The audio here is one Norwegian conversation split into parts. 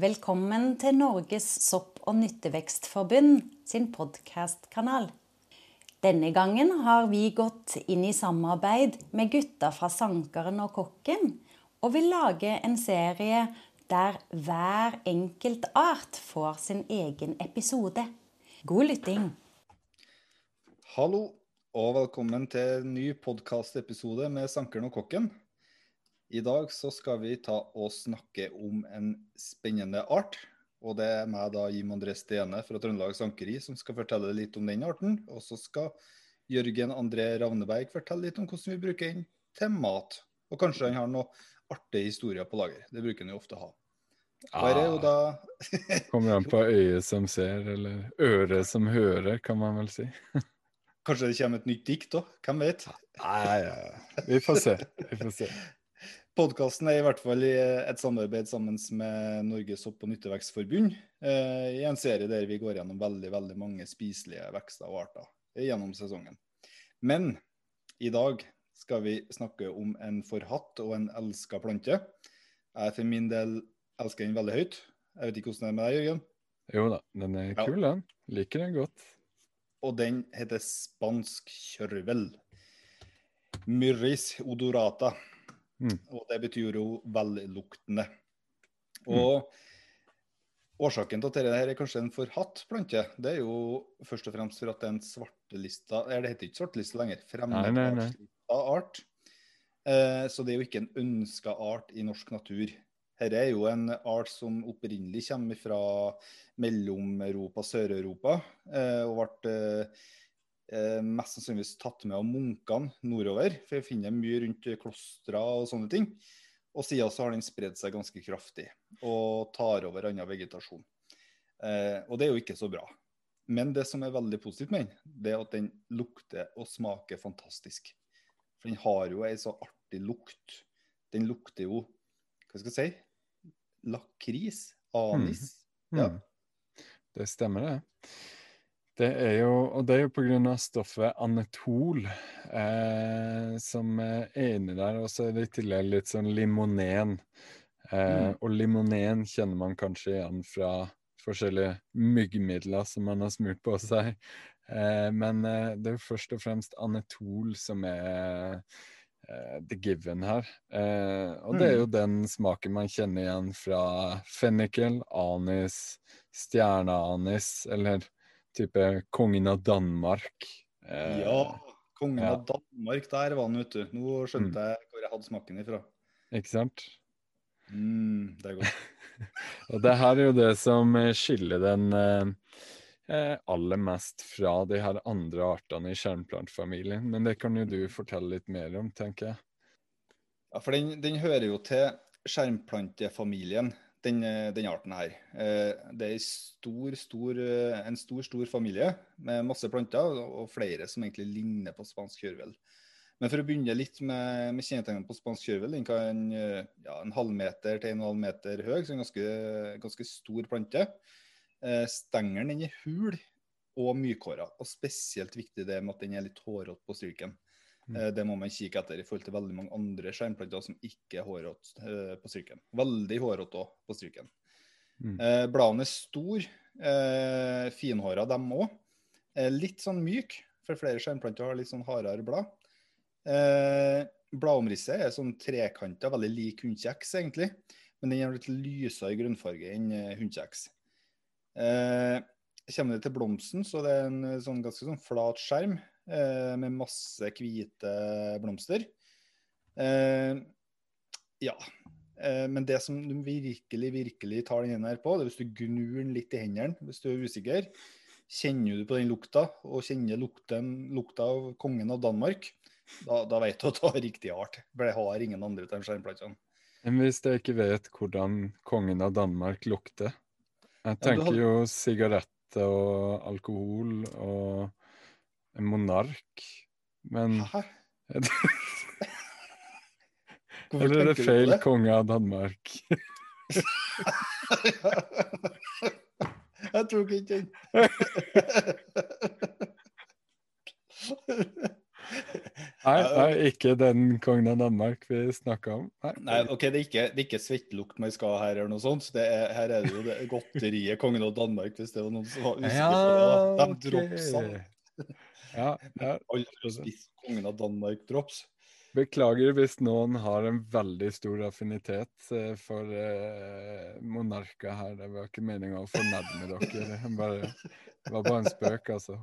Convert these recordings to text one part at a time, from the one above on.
Velkommen til Norges sopp- og nyttevekstforbund sin podkastkanal. Denne gangen har vi gått inn i samarbeid med gutta fra Sankeren og Kokken, og vil lage en serie der hver enkelt art får sin egen episode. God lytting. Hallo, og velkommen til en ny podkastepisode med Sankeren og Kokken. I dag så skal vi ta og snakke om en spennende art. Og det er meg, da, Jim André Stene fra Trøndelag Sankeri, som skal fortelle litt om den arten. Og så skal Jørgen André Ravneberg fortelle litt om hvordan vi bruker den til mat. Og kanskje han har noen artige historier på lager. Det bruker han jo ofte å ha. Jo da Kommer an på øyet som ser, eller øret som hører, kan man vel si. Kanskje det kommer et nytt dikt òg? Hvem vet? Nei, ja. vi får se. Vi får se. Podkasten er i hvert fall i et samarbeid sammen med Norges sopp- og nyttevekstforbund. Eh, I en serie der vi går gjennom veldig veldig mange spiselige vekster og arter gjennom sesongen. Men i dag skal vi snakke om en forhatt og en elska plante. Jeg for min del elsker den veldig høyt. Jeg vet ikke hvordan det er med deg, Jørgen? Jo da, den er Ja. kul, den. Liker den godt. Og den heter spansk kjørvel. Myrris odorata. Mm. Og det betyr jo velluktende. Og årsaken til at dette er kanskje en forhatt plante, det er jo først og fremst for at det er en svartelista Eller det heter ikke svartelista lenger. Fremmedartslista art. Eh, så det er jo ikke en ønska art i norsk natur. Dette er jo en art som opprinnelig kommer fra Mellom-Europa Sør-Europa, eh, og ble eh, mest sannsynligvis tatt med av munkene nordover. For jeg finner mye rundt klostre og sånne ting. Og siden så har den spredd seg ganske kraftig og tar over annen vegetasjon. Eh, og det er jo ikke så bra. Men det som er veldig positivt med den, det er at den lukter og smaker fantastisk. For den har jo ei så artig lukt. Den lukter jo hva skal jeg si? Lakris? Anis? Mm. Mm. Det stemmer, det. Det er jo, og det er jo av stoffet anetol eh, som er inni der. Og så er det i tillegg litt sånn limonen. Eh, Mm. Og limonen kjenner man kanskje igjen fra forskjellige myggmidler som man har smurt på seg. Eh, men eh, det er jo først og fremst anetol som er eh, the given her. Eh, og det er jo den smaken man kjenner igjen fra fennikel, anis, stjerneanis, eller type kongen av Danmark. Eh, ja. Kongen ja. av Danmark, der var han, vet du. Nå skjønte Mm. jeg hvor jeg hadde smaken ifra. Ikke sant? Mm, det er godt. Og det her er jo det som eh, skiller den eh, eh, aller mest fra de her andre artene i skjermplantfamilien. Men det kan jo du fortelle litt mer om, tenker jeg. Ja, for den, den hører jo til skjermplantefamilien, den, eh, den arten her. Eh, Det er en stor, stor, eh, en stor, stor familie med masse planter, og flere som egentlig ligner på spansk kjørvel. Men for å begynne litt med, med kjennetegnene på spansk kjørvel, den kan ja, en halvmeter til en og en halv meter høy, så en ganske, ganske stor plante. Stengelen den er hul og mykhåra, og spesielt viktig det med at den er litt hårete på stryken. Mm. Eh, Det må man kikke etter i forhold til veldig mange andre skjermplanter som ikke er hårete eh, på stryken. Veldig hårete òg på stryken. Mm. Eh, bladene er store, finhåra dem òg. Litt sånn myk, for flere skjermplanter har litt sånn hardere blad. Bladomrisset er sånn trekanta, veldig lik hundkjeks egentlig. Men den er litt lysere i grunnfarge enn hundkjeks. Eh, kommer det til blomsten, så det er en sånn ganske sånn flat skjerm med masse hvite blomster. Eh, ja. Eh, men det som du virkelig, virkelig tar den her på, det er hvis du gnur den litt i hendene hvis du er usikker. Kjenner du på den lukta, og kjenner lukten, lukta av kongen av Danmark, da, da vet du at du har riktig art. For det har ingen andre av de skjermplantene. Men hvis jeg ikke vet hvordan kongen av Danmark lukter Jeg tenker tenker hadde- jo sigaretter og alkohol og en monark. Men Hæ? Hvorfor Eller er det feil konge av Danmark? Jeg tok ikke den. Nei, nei, ikke den kongen av Danmark vi snakka om. Nei. Nei, ok, Det er ikke, det er ikke svettelukt man skal ha her, eller noe sånt. Det er, her er det jo det godteriet kongen av Danmark, hvis det var noen som var usikker på det. De. Ja, ja. Kongen av Danmark-drops. Beklager hvis noen har en veldig stor affinitet eh, for eh, monarker her. Det var ikke meninga å fornærme dere. Det bare, det var bare en spøk, altså.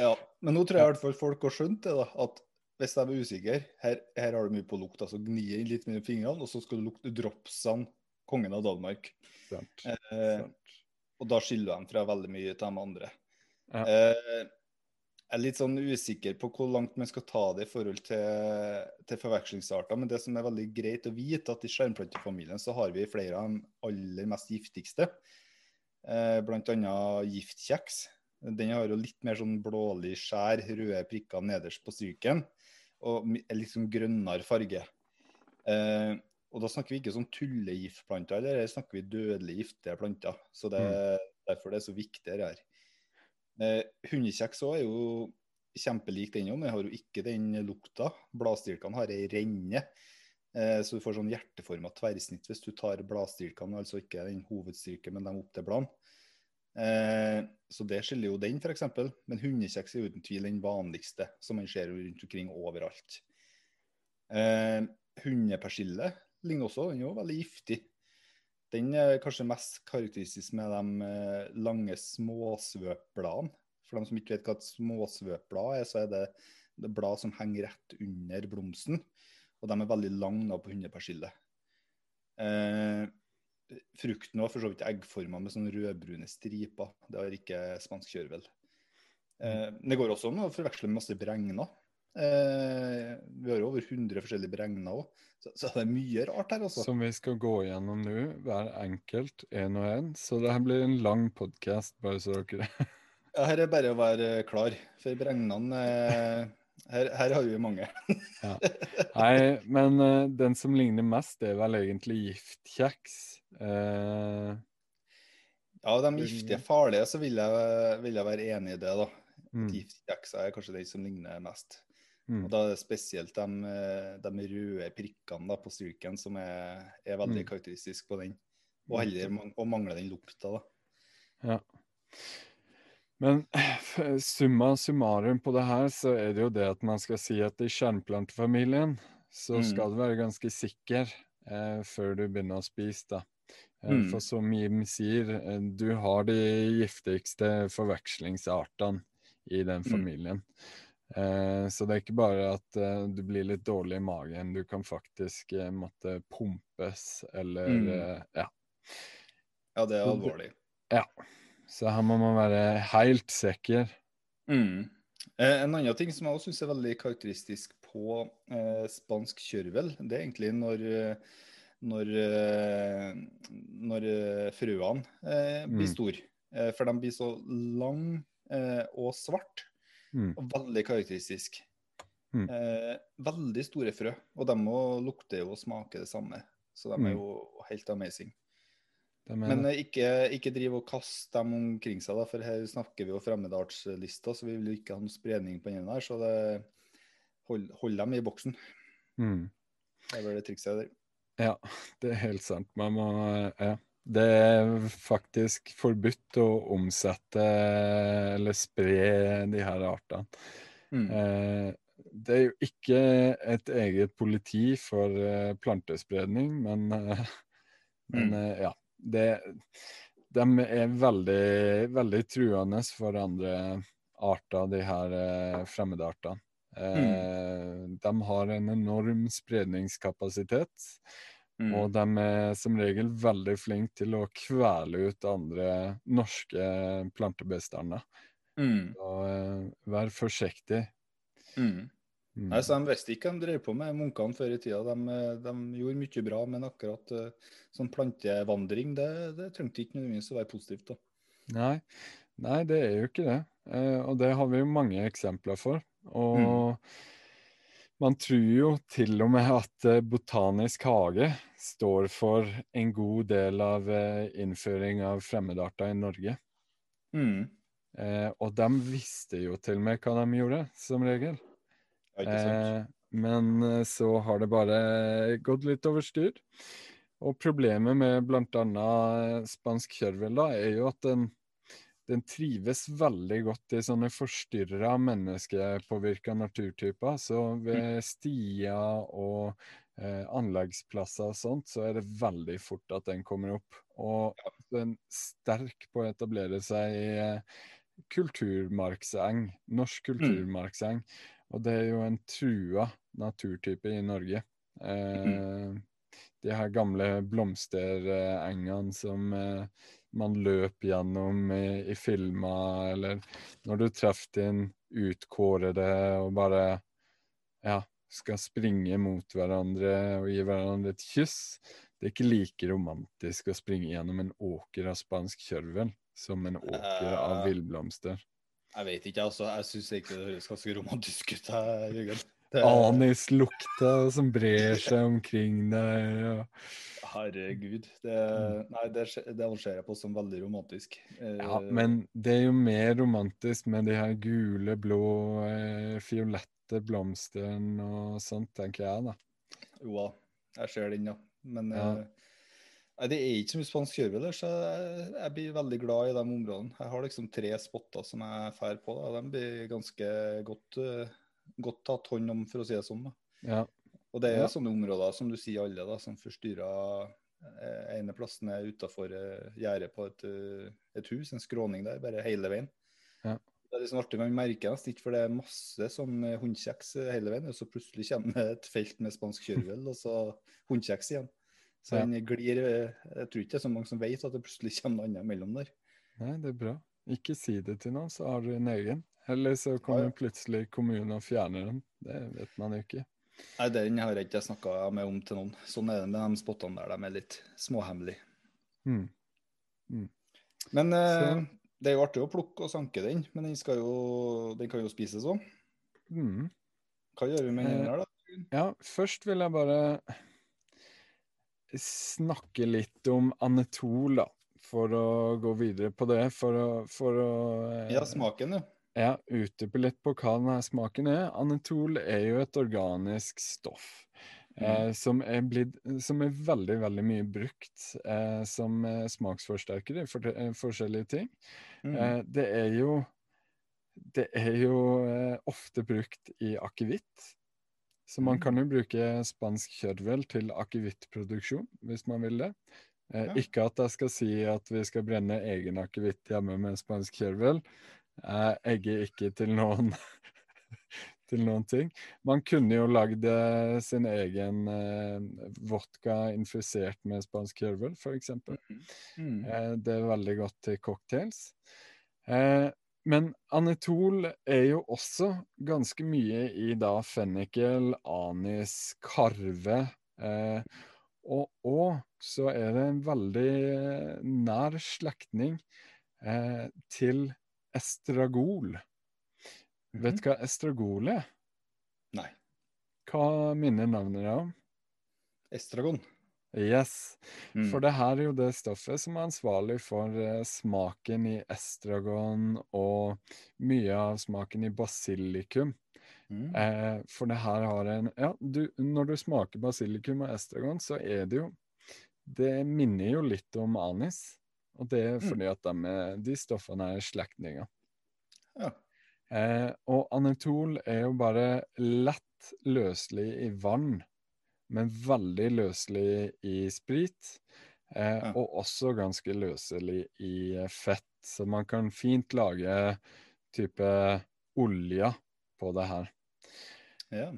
ja, men nå tror jeg i hvert fall folk har skjønt det, da. At hvis de er usikre, her, her har du mye på lukt. altså Gni inn litt med fingrene, og så skal du lukte dropsene kongen av Danmark. Sant. Eh, sant. og da skiller de fra veldig mye til de andre. Ja. Eh, jeg er litt sånn usikker på hvor langt man skal ta det i forhold til, til forvekslingsarter. Men det som er veldig greit å vite, at i skjermplantefamilien så har vi flere av de aller mest giftigste. Eh, annet giftkjeks. Den har jo litt mer sånn blålig skjær, røde prikker nederst på stryken. Og litt sånn grønnere farge. Eh, og da snakker vi ikke sånn tullegiftplanter, eller snakker vi dødelig giftige planter. Så det er derfor det er så viktig det her. Eh, hundekjeks òg er jo kjempelik den òg, men har jo ikke den lukta. Bladstilkene har ei renne, eh, så du får sånn hjerteforma tverrsnitt hvis du tar bladstilkene, altså ikke den hovedstilken, men dem opp til bladene. Eh, så det skiller jo den, f.eks. Men hundekjeks er uten tvil den vanligste, som man ser rundt omkring overalt. Hundepersille ligner også, den er jo veldig giftig. Den er kanskje mest karakteristisk med de eh, lange småsvøpbladene. For dem som ikke vet hva et småsvøpblad er, så er det, blad som henger rett under blomsten. Og de er veldig lange på hundepersille. Eh, frukten var for så vidt eggforma med sånne rødbrune striper. Det har ikke spansk kjørvel. Eh, det går også an å forveksle med masse bregner. Eh, vi har jo over 100 forskjellige bregner òg, så, så det er mye rart her. Også. Som vi skal gå gjennom nå, hver enkelt, én og én. Så det her blir en lang podkast, bare så dere Ja, her er bare å være klar, for bregnene eh, her, her har vi mange. Ja. Nei, men eh, den som ligner mest, det er vel egentlig giftkjeks. Eh, Ja, de giftige farlige, så vil jeg, vil jeg være enig i det. da. mm, Giftkjeksa er kanskje den som ligner mest. Mm, Og Da er det spesielt de, eh, de røde prikkene da, på streaken som er, er veldig Mm. karakteristisk på den. Og heller man- og mangler den lukta. da. ja. Men summa summarum på det her, så er det jo det at man skal si at i skjermplantefamilien så Mm. skal du være ganske sikker eh, før du begynner å spise, da. Eh, Mm. For som Jim sier, eh, du har de giftigste forvekslingsartene i den Mm. familien. Eh, så det er ikke bare at eh, du blir litt dårlig i magen, du kan faktisk eh, måtte pumpes eller Mm. eh, Ja. Ja, det er Så alvorlig. ja. Så her må man være helt sikker. Mm. Eh, en annen ting som jeg også syns er veldig karakteristisk på eh, spansk kjørvel, det er egentlig når eh, når, eh, når eh, frøene eh, blir store. Mm. for de blir så lang eh, og svart, Mm. og veldig karakteristisk. Mm. Eh, veldig store frø, og de må lukte og smake det samme. Så de er Mm. jo helt amazing. Er... Men eh, ikke, ikke driv og kast dem omkring seg, da, for her snakker vi jo fremmedartslista, så vi vil ikke ha noe spredning på den der. Så det, hold, hold dem i boksen. Mm. Det er vel det trikset der. Ja, det er helt sant. Man må Ja. Det er faktisk forbudt å omsette eller spre de her artene. Mm. Eh, det er jo ikke et eget politi for eh, plantespredning, men, eh, men Mm. eh, ja. Det, de er veldig, veldig truende for andre arter, de her fremmedartene. Eh, De har en enorm spredningskapasitet. Mm. Og de er som regel veldig flinke til å kvele ut andre norske plantebestander. Mm. Så uh, vær forsiktig. Mm. Mm. Nei, så De visste ikke hva de drev på med, munkene før i tida. De, de gjorde mye bra, men akkurat uh, sånn plantevandring, det, det trengte ikke nødvendigvis å være positivt. da. Nei, nei, det er jo ikke det. Uh, og det har vi jo mange eksempler for. Og man tror jo til og med at eh, Botanisk hage står for en god del av eh, innføring av fremmedarter i Norge. Mm. Eh, og de visste jo til og med hva de gjorde, som regel. Eh, men eh, så har det bare gått litt over styr. Og problemet med bl.a. spansk kjørvel da, er jo at den, den trives veldig godt i sånne forstyrra menneskepåvirka naturtyper. Så ved stier og eh, anleggsplasser og sånt, så er det veldig fort at den kommer opp. Og den er sterk på å etablere seg i eh, kulturmarkseng, norsk kulturmarkseng. Og det er jo en trua naturtype i Norge. Eh, de her gamle blomsterengene som eh, man løp gjennom i, i filmer, eller når du treffer din utkårede og bare ja, skal springe mot hverandre og gi hverandre et kyss. Det er ikke like romantisk å springe gjennom en åker av spansk kjørvel som en åker av Eh, villblomster. Jeg vet ikke, altså. Jeg syns ikke det høres ganske romantisk ut, Jørgen. Det- Anislukta som brer seg omkring deg. Og... Herregud. Det, nei, det, det jeg på som veldig romantisk. Eh, Ja, men det er jo mer romantisk med de her gule, blå, eh, fiolette blomstene og sånt, tenker jeg, da. Jo da, jeg ser den, ja. Men Ja. eh, nei, det er ikke så mye spansk kjørvel der, så jeg, jeg blir veldig glad i de områdene. Jeg har liksom tre spotter som jeg drar på. Da. De blir ganske godt, eh, godt tatt hånd om, for å si det sånn. Ja. Og det er Ja. sånne områder, som du sier alle, da, som forstyrrer eh, ene plassen er utafor eh, gjerdet på et, eh, et hus, en skråning der, bare hele veien. Ja. Det er liksom artig, Man merker nesten ikke, for det er masse sånn hundekjeks eh, hele veien. Og så plutselig kommer det et felt med spansk kjørvel, og så hundekjeks igjen. Så Ja. glir Jeg tror ikke det er så mange som vet at det plutselig kommer noe annet mellom der. Nei, det er bra. Ikke si det til noen, så har du en egen. Eller så kommer plutselig kommunen og fjerner den. Det vet man jo ikke. Nei, Den har jeg ikke snakka med om til noen. Sånn er det med de spottene der. De er litt småhemmelige. Hmm. Men eh, det er jo artig å plukke og sanke den, men den, jo, den kan jo spises òg. Mm. Hva gjør vi med den Eh, her, da? Ja, først vil jeg bare snakke litt om anetol, da. For å gå videre på det. For å, for å eh, Ja, smaken, ja. Ja, utdype litt på hva denne smaken er. Anetol er jo et organisk stoff eh, som, er blitt, som er veldig, veldig mye brukt eh, som eh, smaksforsterker i for, eh, forskjellige ting. Mm. Eh, det er jo Det er jo ofte brukt i akevitt. Så man Mm. kan jo bruke spansk kjørvel til akevittproduksjon, hvis man vil det. Eh, Ja. Ikke at jeg skal si at vi skal brenne egen akevitt hjemme med en spansk kjørvel. Jeg egger ikke til noen til noen ting. Man kunne jo lagd eh, sin egen eh, vodka infusert med spansk kjørvel, f.eks. Mm. Eh, det er veldig godt til cocktails. Eh, men anetol er jo også ganske mye i da fennikel, anis, karve. Eh, og, òg så er det en veldig eh, nær slektning eh, til estragol. Vet du hva estragol er? Nei. Hva minner navnet deg om? Estragon. Yes. Mm. For det her er jo det stoffet som er ansvarlig for eh, smaken i estragon og mye av smaken i basilikum. Mm. Eh, for det her har en Ja, du, når du smaker basilikum og estragon, så er det jo Det minner jo litt om anis. Og det er Mm. fordi at de, de stoffene er slektninger. Ja. Eh, og anetol er jo bare lett løselig i vann, men veldig løselig i sprit. Eh, Ja. Og også ganske løselig i eh, fett. Så man kan fint lage type olje på det her. Ja.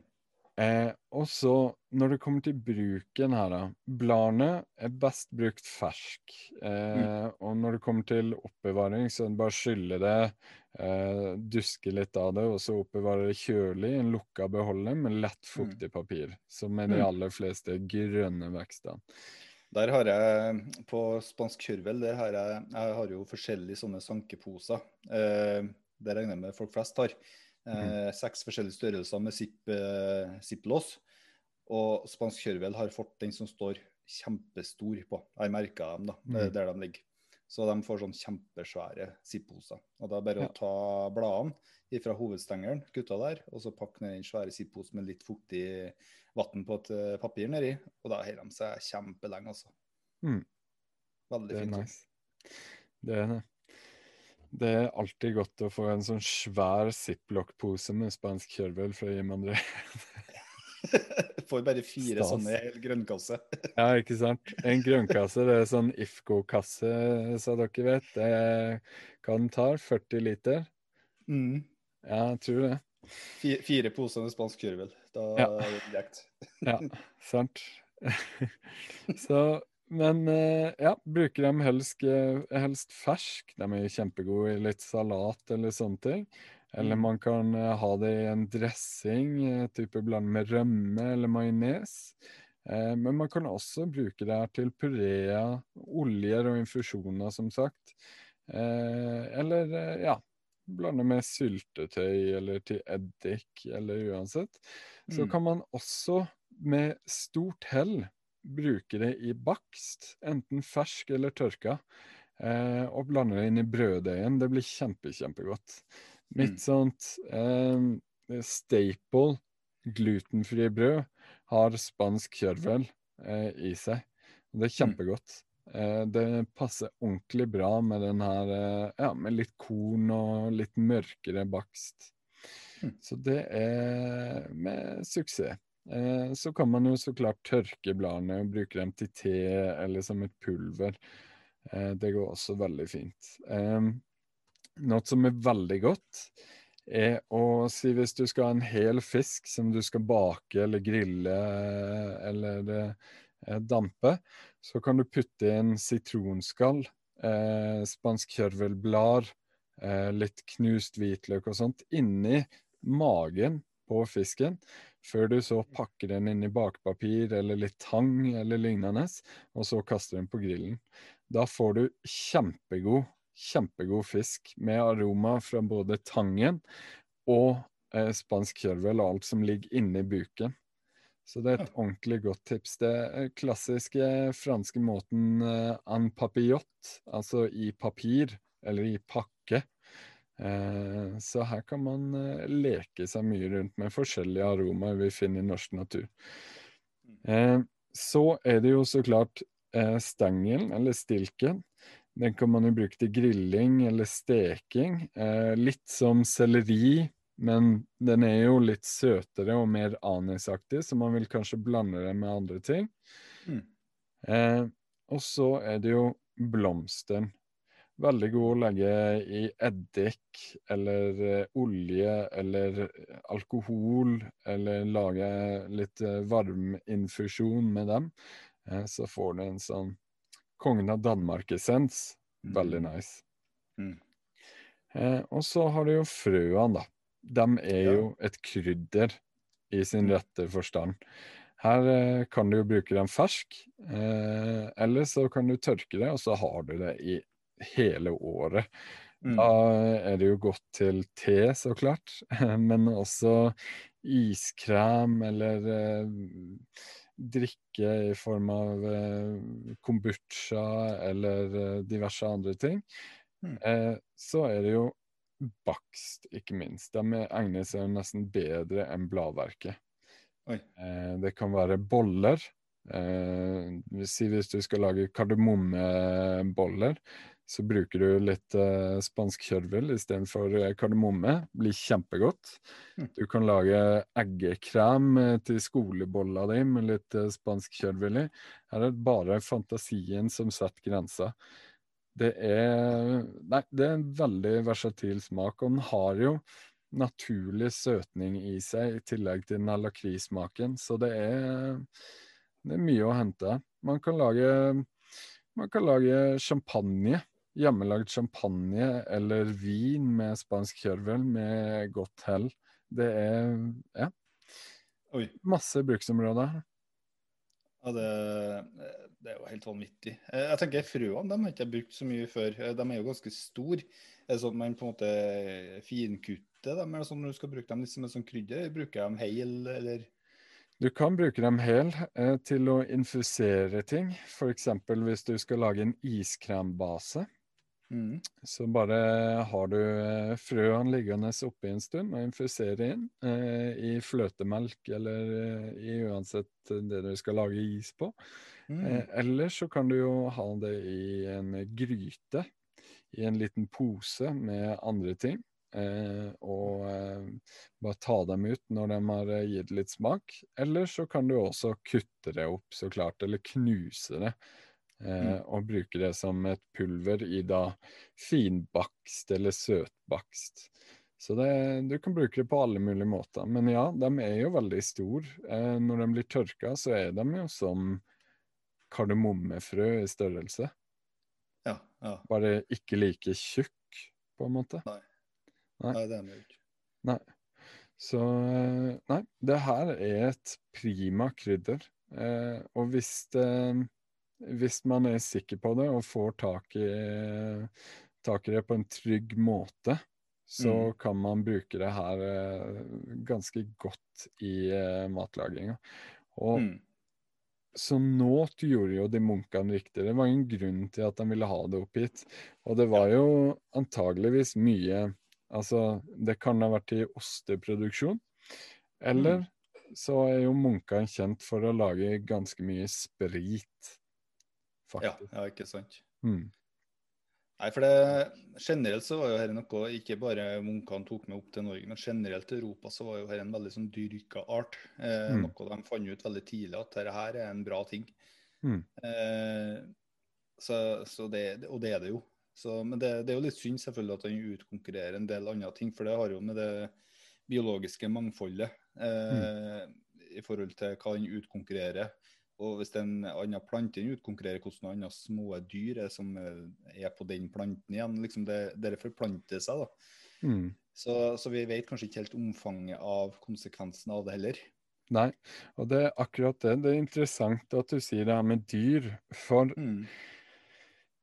Eh, og så, når det kommer til bruken her, da. Bladene er best brukt fersk. Eh, Og når det kommer til oppbevaring, så er det bare skylle det, eh, duske litt av det, og så oppbevare det kjølig i en lukka beholder med lett fuktig papir. Som er de Mm. aller fleste grønne vekstene. Der har jeg på spansk kjørvel der har jeg, jeg har jo forskjellige sånne sankeposer. Eh, det regner jeg med folk flest har. Eh, Seks forskjellige størrelser med zipp, eh. Og spansk kjørvel har fått den som står kjempestor på. Jeg merka dem da, Mm. der de ligger. Så de får sånn kjempesvære Zipp-poser. Og da er det bare Ja. å ta bladene fra hovedstengelen, gutta der, og så pakke ned den svære Zipp-posen med litt fuktig vann på et eh, papir nedi. Og da holder de seg kjempelenge, altså. Mm. Veldig Det er fint. nice. Det er det. Det er alltid godt å få en sånn svær ziplock-pose med spansk kjørvel fra Jim André. Får bare fire Stas. sånne i hel grønnkasse. Ja, ikke sant? En grønnkasse, det er sånn Ifco-kasse, så dere vet. Det er hva den tar, 40 liter? Mm. Ja, jeg tror det. Fire, Fire poser med spansk kjørvel. Da Ja. er det greit. Ja, sant. Så, men eh, ja, bruker dem helst, eh, helst fersk. De er kjempegode i litt salat eller sånne ting. Eller Mm. man kan eh, ha det i en dressing, type blande med rømme eller majones. Men man kan også bruke det her til pureer, oljer og infusjoner, som sagt. Eller ja, blande med syltetøy eller til eddik, eller uansett. Så Mm. kan man også med stort hell bruke det i bakst, enten fersk eller tørka, eh, og blande det inn i brøddeigen. Det blir kjempe, kjempegodt. Mitt Mm. sånt eh, staple glutenfrie brød har spansk kjørvel eh, i seg. Det er Mm. kjempegodt. Eh, det passer ordentlig bra med den her eh, ja, med litt korn og litt mørkere bakst. Mm. Så det er med suksess. Eh, så kan man jo så klart tørke bladene og bruke dem til te eller som et pulver. Eh, det går også veldig fint. Eh, noe som er veldig godt, er å si hvis du skal ha en hel fisk som du skal bake eller grille eh, eller dampe, så kan du putte inn sitronskall, spansk kjørvelblad, eh, litt knust hvitløk og sånt inni magen på fisken, før du så pakker den inn i bakpapir eller litt tang eller lignende, og så kaster den på grillen. Da får du kjempegod, kjempegod fisk med aroma fra både tangen og eh, spansk kjørvel og alt som ligger inni buken. Så det er et ordentlig godt tips. Det er klassiske franske måten eh, en papillot, altså i papir eller i pakke. Eh, så her kan man eh, leke seg mye rundt med forskjellige aromaer vi finner i norsk natur. Eh, så er det jo så klart stengelen, eller stilken. Den kan man jo bruke til grilling eller steking. Litt som selleri, men den er jo litt søtere og mer anisaktig, så man vil kanskje blande det med andre ting. Mm. Og så er det jo blomsten. Veldig god å legge i eddik eller eh, olje eller alkohol, eller lage litt eh, varminfusjon med dem. Eh, så får du en sånn Kongen av Danmark-essens. Veldig nice. Mm. Eh, og så har du jo frøene, da. De er Ja. jo et krydder i sin Mm. rette forstand. Her eh, kan du jo bruke dem fersk, eh, eller så kan du tørke det, og så har du det i hele året. Mm. Da er det jo godt til te, så klart, men også iskrem eller eh, drikke i form av eh, kombucha eller eh, diverse andre ting. Mm. Eh, så er det jo bakst, ikke minst. De er- egner seg nesten bedre enn bladverket. Eh, det kan være boller. Eh, si hvis du skal lage kardemommeboller, så bruker du litt eh, spansk kjørvel istedenfor eh, kardemomme. Blir kjempegodt. Mm. Du kan lage eggekrem eh, til skolebolla di med litt eh, spansk kjørvel i. Her er det bare fantasien som setter grensa. Det er Nei, det er en veldig versatil smak, og den har jo naturlig søtning i seg, i tillegg til den lakrismaken, så det er, det er mye å hente. Man kan lage, man kan lage champagne, hjemmelagd champagne eller vin med spansk kjørvel med godt hell. Det er ja, Oi. masse bruksområder. Ja, det, det er jo helt vanvittig. Eh, Jeg tenker Frøene de har ikke brukt så mye før. Eh, De er jo ganske store. Er det sånn man på en måte finkutter dem, eller sånn når du skal bruke dem liksom, som krydder? Bruker jeg dem hel, eller? Du kan bruke dem hel eh, til å infusere ting. F.eks. hvis du skal lage en iskrembase. Mm. Så bare har du eh, frøene liggende oppe en stund og infuserer inn eh, i fløtemelk eller eh, i uansett det du skal lage is på. Mm. Eh, eller så kan du jo ha det i en gryte, i en liten pose med andre ting. Eh, og eh, bare ta dem ut når de har eh, gitt litt smak. Eller så kan du også kutte det opp, så klart, eller knuse det. Eh, Mm. Og bruke det som et pulver i da finbakst eller søtbakst. Så det, du kan bruke det på alle mulige måter. Men ja, de er jo veldig store. Eh, når de blir tørka, så er de jo som kardemommefrø i størrelse. Ja. ja. Bare ikke like tjukk, på en måte. Nei. Nei, det er han jo ikke. Nei. Så eh, Nei, det her er et prima krydder. Eh, og hvis, det, hvis man er sikker på det og får tak i, tak i det på en trygg måte, så Mm. kan man bruke det her eh, ganske godt i eh, matlaginga. Og Mm. så nå gjorde jo de munkene riktig. Det var ingen grunn til at de ville ha det opp hit. Og det var jo antageligvis mye Altså, det kan ha vært i osteproduksjon. Eller så er jo munkene kjent for å lage ganske mye sprit, Ja, ja, ikke sant. Mm. Nei, for det, Generelt så var jo dette noe ikke bare munkene tok med opp til Norge, men generelt i Europa så var jo dette en veldig sånn dyrka art. Eh, Mm. Noe de fant ut veldig tidlig at dette her er en bra ting. Mm. Eh, så, så det, og det er det jo. Så, men det, det er jo litt synd selvfølgelig at den utkonkurrerer en del andre ting, for det har jo med det biologiske mangfoldet eh, i forhold til hva den utkonkurrerer. Og hvis en annen plante den utkonkurrerer, hvordan andre små dyr er som er på den planten igjen. liksom det, det forplanter seg. da. Mm. Så, så vi vet kanskje ikke helt omfanget av konsekvensen av det heller. Nei, og det er akkurat det. Det er interessant at du sier det her med dyr. For Mm.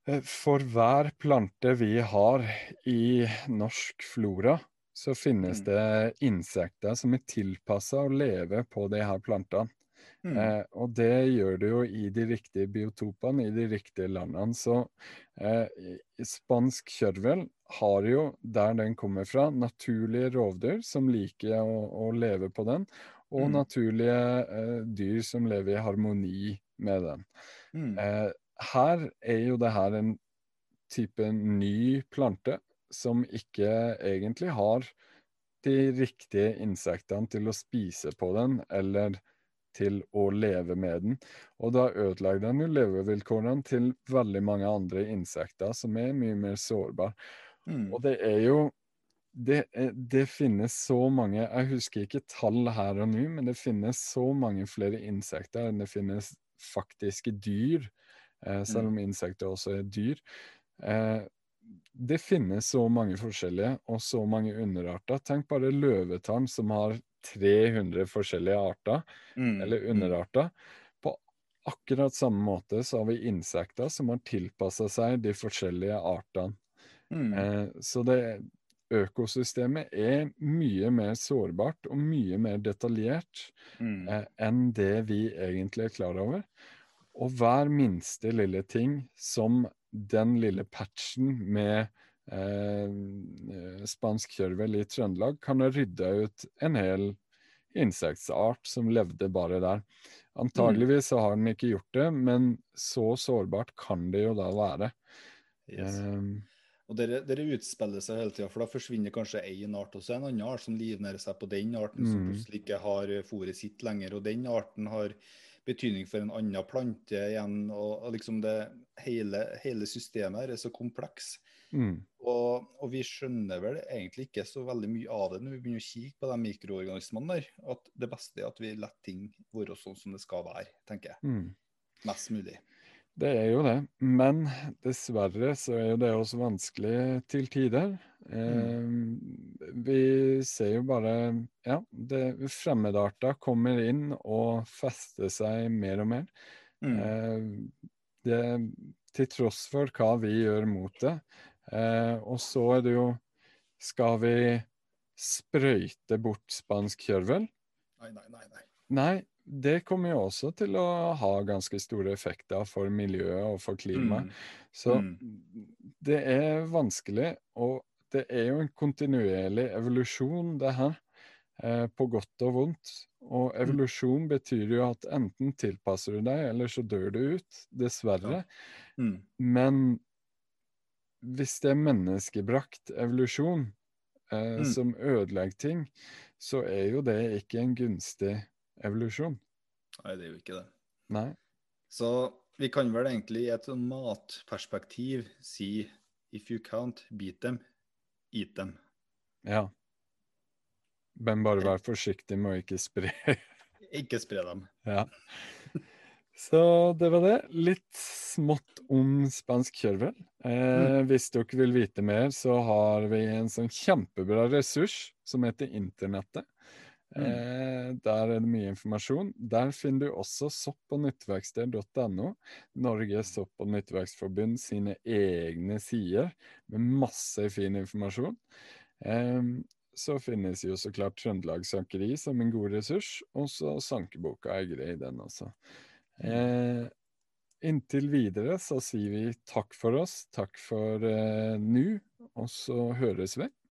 Eh, For hver plante vi har i norsk flora, så finnes Mm. det insekter som er tilpassa å leve på de her plantene. Mm. Eh, og det gjør det jo i de riktige biotopene, i de riktige landene. Så eh, spansk kjørvel har jo, der den kommer fra, naturlige rovdyr som liker å, å leve på den, og Mm. naturlige eh, dyr som lever i harmoni med den. Mm. Her er jo det her en type ny plante som ikke egentlig har de riktige insektene til å spise på den, eller til å leve med den. Og da ødelegger den jo levevilkårene til veldig mange andre insekter som er mye mer sårbare. Mm. Og det er jo det, det finnes så mange Jeg husker ikke tall her og nå, men det finnes så mange flere insekter enn det finnes faktiske dyr. Eh, selv om insekter også er dyr. Eh, det finnes så mange forskjellige og så mange underarter. Tenk bare løvetann som har 300 forskjellige arter, Mm. eller underarter. På akkurat samme måte så har vi insekter som har tilpassa seg de forskjellige artene. Mm. Eh, så det økosystemet er mye mer sårbart og mye mer detaljert Mm. eh, enn det vi egentlig er klar over. Og hver minste lille ting, som den lille patchen med eh, spansk kjørvel i Trøndelag, kan ha rydda ut en hel insektart som levde bare der. Antageligvis så har den ikke gjort det, men så sårbart kan det jo da være. Yes. Eh, Og dere, dere utspiller seg hele tida, for da forsvinner kanskje én art, og så en annen art som livnærer seg på den arten, som Mm. plutselig ikke har fôret sitt lenger. Og den arten har betydning for en annen plante igjen. Og, og liksom det hele, hele systemet her er så kompleks. mm, Og, og vi skjønner vel egentlig ikke så veldig mye av det når vi begynner å kikke på de mikroorganismene der. At det beste er at vi lar ting være sånn som det skal være, tenker jeg. mm. Mest mulig. Det er jo det, men dessverre så er jo det også vanskelig til tider. Eh, vi ser jo bare ja, det, fremmedarter kommer inn og fester seg mer og mer. Mm. Eh, det, til tross for hva vi gjør mot det. Eh, og så er det jo Skal vi sprøyte bort spansk kjørvel? Nei, nei, nei. nei. Nei, det kommer jo også til å ha ganske store effekter for miljøet og for klimaet. Mm. Så Mm. det er vanskelig, og det er jo en kontinuerlig evolusjon, det her. Eh, på godt og vondt. Og evolusjon betyr jo at enten tilpasser du deg, eller så dør du ut. Dessverre. Mm. Men hvis det er menneskebrakt evolusjon eh, Mm. som ødelegger ting, så er jo det ikke en gunstig evolusjon. Nei, det er jo ikke det. Nei. Så vi kan vel egentlig i et sånn matperspektiv si if you can't beat them, eat them. Ja. Men bare vær forsiktig med å ikke spre. Ikke spre dem. ja. Så det var det. Litt smått om spansk kjørvel. Eh, Hvis dere vil vite mer, så har vi en sånn kjempebra ressurs som heter Internettet. Eh, der er det mye informasjon. Der finner du også sopp- og nyttverksted.no. Norges sopp- og nyttverksforbund sine egne sider med masse fin informasjon. Så finnes jo så klart Trøndelag Sankeri som en god ressurs, og så sankeboka er grei, den også. Eh, inntil videre så sier vi takk for oss, takk for eh, nå, og så høres vi.